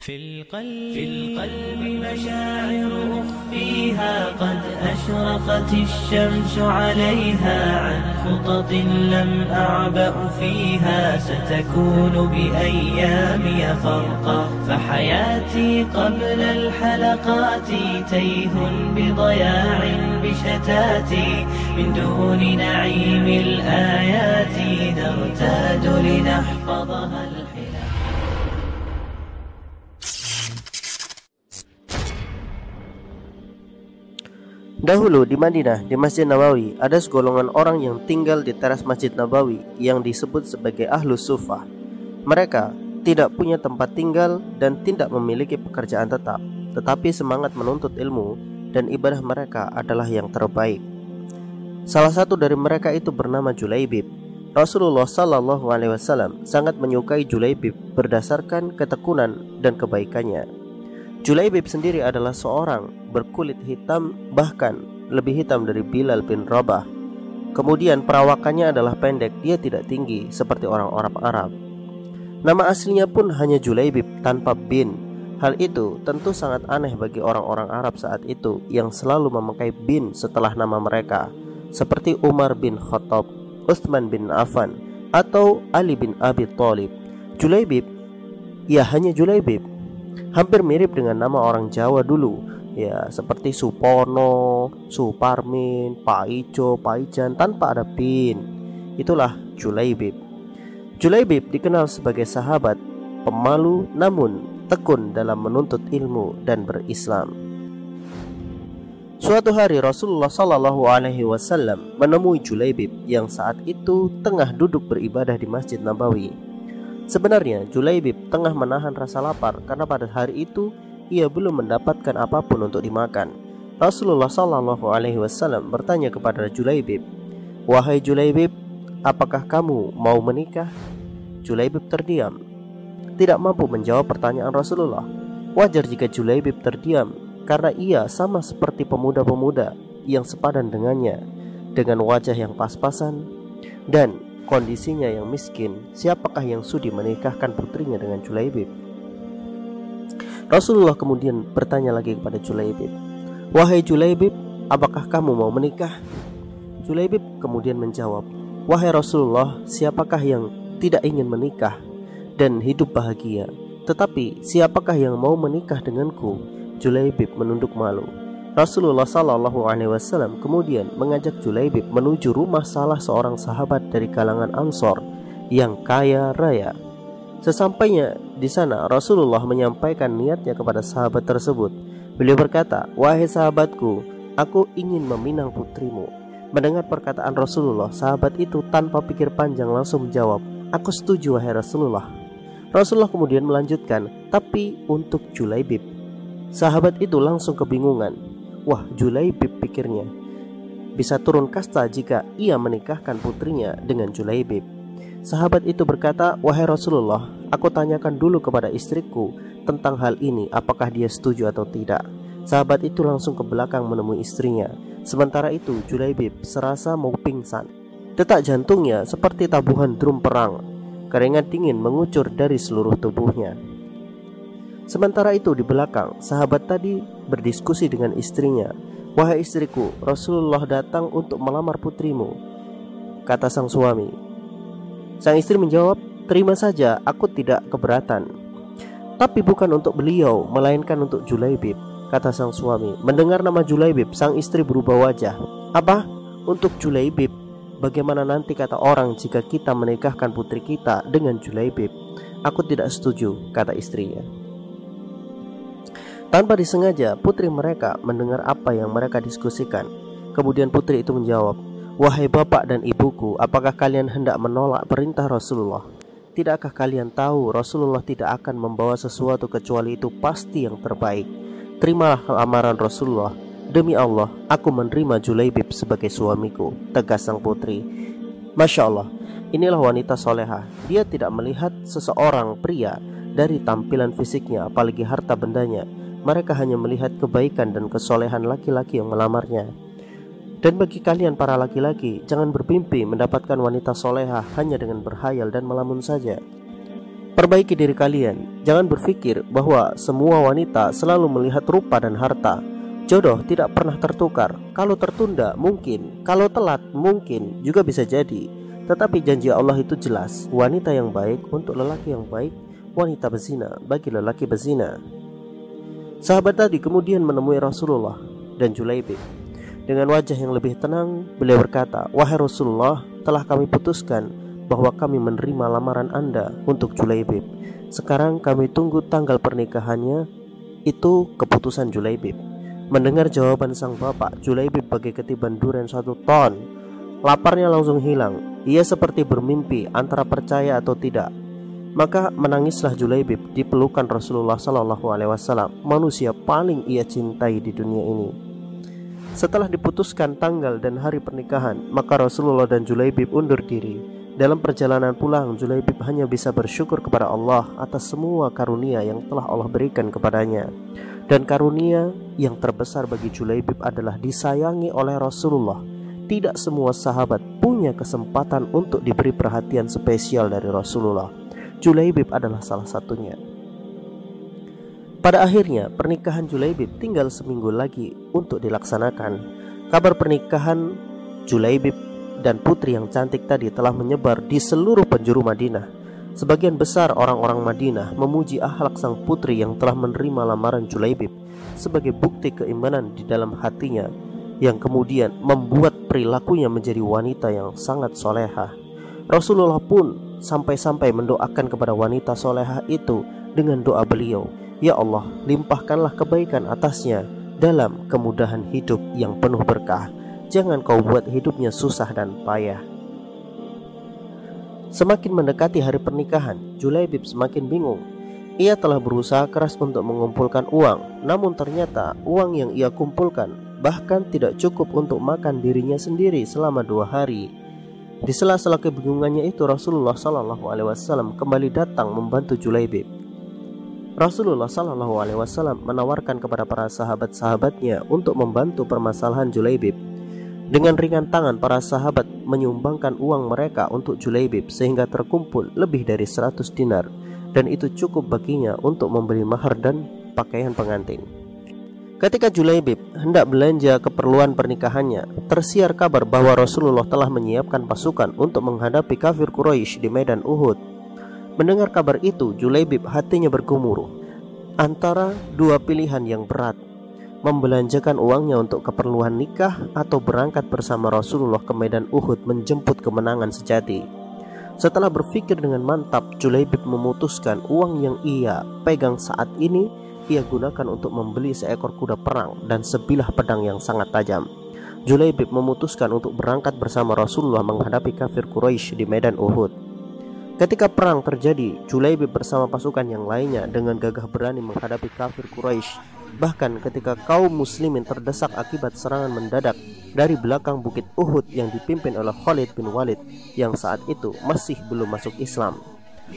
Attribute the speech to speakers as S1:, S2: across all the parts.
S1: في القلب, في القلب مشاعر أخفيها قد أشرقت الشمس عليها عن خطط لم أعبأ فيها ستكون بأيامي فرقا فحياتي قبل الحلقات تيه بضياع بشتاتي من دون نعيم الآيات نرتاد لنحفظها
S2: Dahulu di Madinah, di Masjid Nabawi, ada segolongan orang yang tinggal di teras Masjid Nabawi yang disebut sebagai Ahlus Sufah. Mereka tidak punya tempat tinggal dan tidak memiliki pekerjaan tetap, tetapi semangat menuntut ilmu dan ibadah mereka adalah yang terbaik. Salah satu dari mereka itu bernama Julaibib. Rasulullah Shallallahu Alaihi Wasallam sangat menyukai Julaibib berdasarkan ketekunan dan kebaikannya. Julaibib sendiri adalah seorang berkulit hitam bahkan lebih hitam dari Bilal bin Rabah. Kemudian perawakannya adalah pendek, dia tidak tinggi seperti orang-orang Arab. Nama aslinya pun hanya Julaibib tanpa bin. Hal itu tentu sangat aneh bagi orang-orang Arab saat itu yang selalu memakai bin setelah nama mereka, seperti Umar bin Khattab, Uthman bin Affan, atau Ali bin Abi Thalib. Julaibib, ya hanya Julaibib. Hampir mirip dengan nama orang Jawa dulu, ya seperti Supono, Suparmin, Pak Ijo, Pak Ijan tanpa ada bin. Itulah Julaibib. Julaibib dikenal sebagai sahabat pemalu namun tekun dalam menuntut ilmu dan berislam. Suatu hari Rasulullah Shallallahu Alaihi Wasallam menemui Julaibib yang saat itu tengah duduk beribadah di Masjid Nabawi. Sebenarnya Julaibib tengah menahan rasa lapar karena pada hari itu ia belum mendapatkan apa pun untuk dimakan. Rasulullah Shallallahu Alaihi Wasallam bertanya kepada Julaibib, wahai Julaibib, apakah kamu mau menikah? Julaibib terdiam, tidak mampu menjawab pertanyaan Rasulullah. Wajar jika Julaibib terdiam karena ia sama seperti pemuda-pemuda yang sepadan dengannya dengan wajah yang pas-pasan dan kondisinya yang miskin. Siapakah yang sudi menikahkan putrinya dengan Julaibib? Rasulullah kemudian bertanya lagi kepada Julaibib, "Wahai Julaibib, apakah kamu mau menikah?" Julaibib kemudian menjawab, "Wahai Rasulullah, siapakah yang tidak ingin menikah dan hidup bahagia? Tetapi siapakah yang mau menikah denganku?" Julaibib menunduk malu. Rasulullah Shallallahu Alaihi Wasallam kemudian mengajak Julaibib menuju rumah salah seorang sahabat dari kalangan Ansor yang kaya raya. Sesampainya di sana, Rasulullah menyampaikan niatnya kepada sahabat tersebut. Beliau berkata, "Wahai sahabatku, aku ingin meminang putrimu." Mendengar perkataan Rasulullah, sahabat itu tanpa pikir panjang langsung menjawab, "Aku setuju, wahai Rasulullah." Rasulullah kemudian melanjutkan, "Tapi untuk Julaibib." Sahabat itu langsung kebingungan. Wah, Julaibib pikirnya. Bisa turun kasta jika ia menikahkan putrinya dengan Julaibib. Sahabat itu berkata, "Wahai Rasulullah, aku tanyakan dulu kepada istriku tentang hal ini, apakah dia setuju atau tidak." Sahabat itu langsung ke belakang menemui istrinya. Sementara itu, Julaibib serasa mau pingsan. Detak jantungnya seperti tabuhan drum perang. Keringat dingin mengucur dari seluruh tubuhnya. Sementara itu di belakang, sahabat tadi berdiskusi dengan istrinya. "Wahai istriku, Rasulullah datang untuk melamar putrimu," kata sang suami. Sang istri menjawab, "Terima saja, aku tidak keberatan." Tapi bukan untuk beliau, melainkan untuk Julaibib, kata sang suami. Mendengar nama Julaibib, sang istri berubah wajah. "Apa? Untuk Julaibib? Bagaimana nanti kata orang jika kita menikahkan putri kita dengan Julaibib?" "Aku tidak setuju," kata istrinya. Tanpa disengaja, putri mereka mendengar apa yang mereka diskusikan. Kemudian putri itu menjawab, Wahai bapak dan ibuku, apakah kalian hendak menolak perintah Rasulullah? Tidakkah kalian tahu Rasulullah tidak akan membawa sesuatu kecuali itu pasti yang terbaik? Terimalah lamaran Rasulullah. Demi Allah, aku menerima Julaibib sebagai suamiku, tegas sang putri. Masya Allah, inilah wanita soleha. Dia tidak melihat seseorang pria dari tampilan fisiknya, apalagi harta bendanya. Mereka hanya melihat kebaikan dan kesolehan laki-laki yang melamarnya. Dan bagi kalian para laki-laki, jangan bermimpi mendapatkan wanita soleha hanya dengan berhayal dan melamun saja. Perbaiki diri kalian. Jangan berpikir bahwa semua wanita selalu melihat rupa dan harta. Jodoh tidak pernah tertukar. Kalau tertunda, mungkin. Kalau telat, mungkin. Juga bisa jadi. Tetapi janji Allah itu jelas. Wanita yang baik untuk lelaki yang baik, wanita bezina bagi lelaki bezina. Sahabat tadi kemudian menemui Rasulullah dan Julaibib. Dengan wajah yang lebih tenang, beliau berkata, "Wahai Rasulullah, telah kami putuskan bahwa kami menerima lamaran Anda untuk Julaibib. Sekarang kami tunggu tanggal pernikahannya. Itu keputusan Julaibib." Mendengar jawaban sang bapak, Julaibib bagi ketiban durian satu ton. Laparnya langsung hilang. Ia seperti bermimpi antara percaya atau tidak. Maka menangislah Julaibib di pelukan Rasulullah Sallallahu Alaihi Wasallam, manusia paling ia cintai di dunia ini. Setelah diputuskan tanggal dan hari pernikahan, maka Rasulullah dan Julaibib undur diri. Dalam perjalanan pulang, Julaibib hanya bisa bersyukur kepada Allah atas semua karunia yang telah Allah berikan kepadanya. Dan karunia yang terbesar bagi Julaibib adalah disayangi oleh Rasulullah. Tidak semua sahabat punya kesempatan untuk diberi perhatian spesial dari Rasulullah. Julaibib adalah salah satunya. Pada akhirnya, pernikahan Julaibib tinggal seminggu lagi untuk dilaksanakan. Kabar pernikahan Julaibib dan putri yang cantik tadi telah menyebar di seluruh penjuru Madinah. Sebagian besar orang-orang Madinah memuji akhlak sang putri yang telah menerima lamaran Julaibib sebagai bukti keimanan di dalam hatinya yang kemudian membuat perilakunya menjadi wanita yang sangat soleha. Rasulullah pun sampai-sampai mendoakan kepada wanita soleha itu dengan doa beliau, Ya Allah, limpahkanlah kebaikan atasnya dalam kemudahan hidup yang penuh berkah. Jangan kau buat hidupnya susah dan payah. Semakin mendekati hari pernikahan, Julaibib semakin bingung. Ia telah berusaha keras untuk mengumpulkan uang, namun ternyata uang yang ia kumpulkan bahkan tidak cukup untuk makan dirinya sendiri selama dua hari. Di sela-sela kebingungannya itu Rasulullah Shallallahu Alaihi Wasallam kembali datang membantu Julaibib. Rasulullah Shallallahu Alaihi Wasallam menawarkan kepada para sahabat-sahabatnya untuk membantu permasalahan Julaibib dengan ringan tangan para sahabat menyumbangkan uang mereka untuk Julaibib sehingga terkumpul lebih dari 100 dinar dan itu cukup baginya untuk membeli mahar dan pakaian pengantin. Ketika Julaibib hendak belanja keperluan pernikahannya, tersiar kabar bahwa Rasulullah telah menyiapkan pasukan untuk menghadapi kafir Quraisy di medan Uhud. Mendengar kabar itu, Julaibib hatinya bergumuruh antara dua pilihan yang berat membelanjakan uangnya untuk keperluan nikah atau berangkat bersama Rasulullah ke medan Uhud menjemput kemenangan sejati. Setelah berpikir dengan mantap, Julaibib memutuskan uang yang ia pegang saat ini ia gunakan untuk membeli seekor kuda perang dan sebilah pedang yang sangat tajam. Julaibib memutuskan untuk berangkat bersama Rasulullah menghadapi kafir Quraisy di medan Uhud. Ketika perang terjadi, Julaibib bersama pasukan yang lainnya dengan gagah berani menghadapi kafir Quraisy Bahkan ketika kaum muslimin terdesak akibat serangan mendadak dari belakang bukit Uhud yang dipimpin oleh Khalid bin Walid yang saat itu masih belum masuk Islam.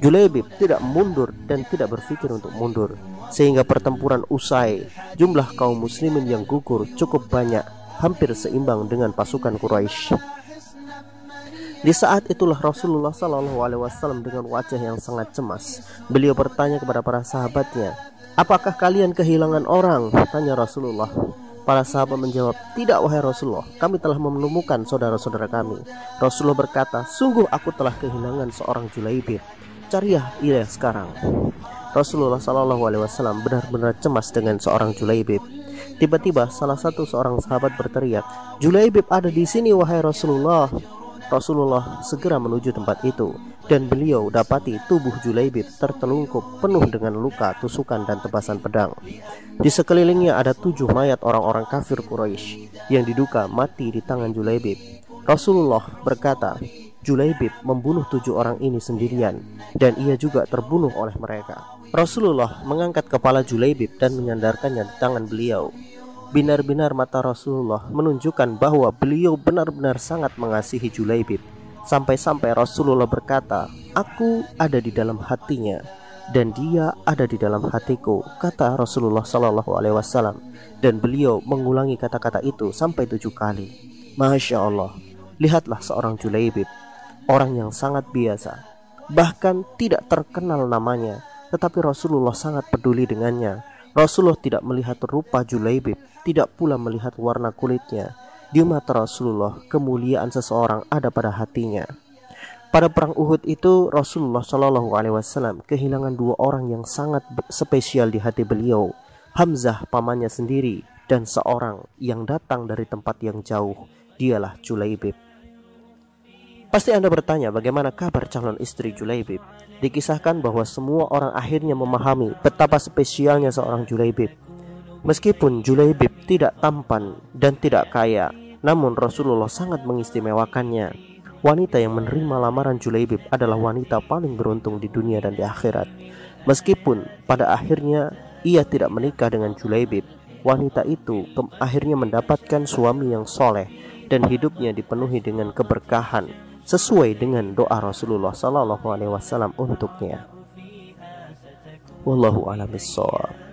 S2: Julaibib tidak mundur dan tidak berpikir untuk mundur sehingga pertempuran usai jumlah kaum muslimin yang gugur cukup banyak hampir seimbang dengan pasukan Quraisy. Di saat itulah Rasulullah Shallallahu Alaihi Wasallam dengan wajah yang sangat cemas. Beliau bertanya kepada para sahabatnya, Apakah kalian kehilangan orang? Tanya Rasulullah. Para sahabat menjawab, Tidak wahai Rasulullah, kami telah menemukan saudara-saudara kami. Rasulullah berkata, Sungguh aku telah kehilangan seorang Julaibib. Cariah ia sekarang. Rasulullah Shallallahu Alaihi Wasallam benar-benar cemas dengan seorang Julaibib. Tiba-tiba salah satu seorang sahabat berteriak, Julaibib ada di sini wahai Rasulullah. Rasulullah segera menuju tempat itu dan beliau dapati tubuh Julaibib tertelungkup penuh dengan luka, tusukan dan tebasan pedang. Di sekelilingnya ada tujuh mayat orang-orang kafir Quraisy yang diduga mati di tangan Julaibib. Rasulullah berkata, Julaibib membunuh tujuh orang ini sendirian dan ia juga terbunuh oleh mereka. Rasulullah mengangkat kepala Julaibib dan menyandarkannya di tangan beliau. Binar-binar mata Rasulullah menunjukkan bahwa beliau benar-benar sangat mengasihi Julaibib Sampai-sampai Rasulullah berkata, "Aku ada di dalam hatinya dan dia ada di dalam hatiku," kata Rasulullah Shallallahu alaihi wasallam. Dan beliau mengulangi kata-kata itu sampai tujuh kali. Masya Allah, lihatlah seorang Julaibib, orang yang sangat biasa, bahkan tidak terkenal namanya, tetapi Rasulullah sangat peduli dengannya. Rasulullah tidak melihat rupa Julaibib, tidak pula melihat warna kulitnya. Di mata Rasulullah, kemuliaan seseorang ada pada hatinya. Pada perang Uhud itu Rasulullah Shallallahu Alaihi Wasallam kehilangan dua orang yang sangat spesial di hati beliau, Hamzah pamannya sendiri dan seorang yang datang dari tempat yang jauh, dialah Julaibib. Pasti Anda bertanya bagaimana kabar calon istri Julaibib. Dikisahkan bahwa semua orang akhirnya memahami betapa spesialnya seorang Julaibib. Meskipun Julaibib tidak tampan dan tidak kaya, namun Rasulullah sangat mengistimewakannya. Wanita yang menerima lamaran Julaibib adalah wanita paling beruntung di dunia dan di akhirat. Meskipun pada akhirnya ia tidak menikah dengan Julaibib, wanita itu akhirnya mendapatkan suami yang soleh dan hidupnya dipenuhi dengan keberkahan sesuai dengan doa Rasulullah Sallallahu Alaihi Wasallam untuknya. Wallahu a'lam bishawab.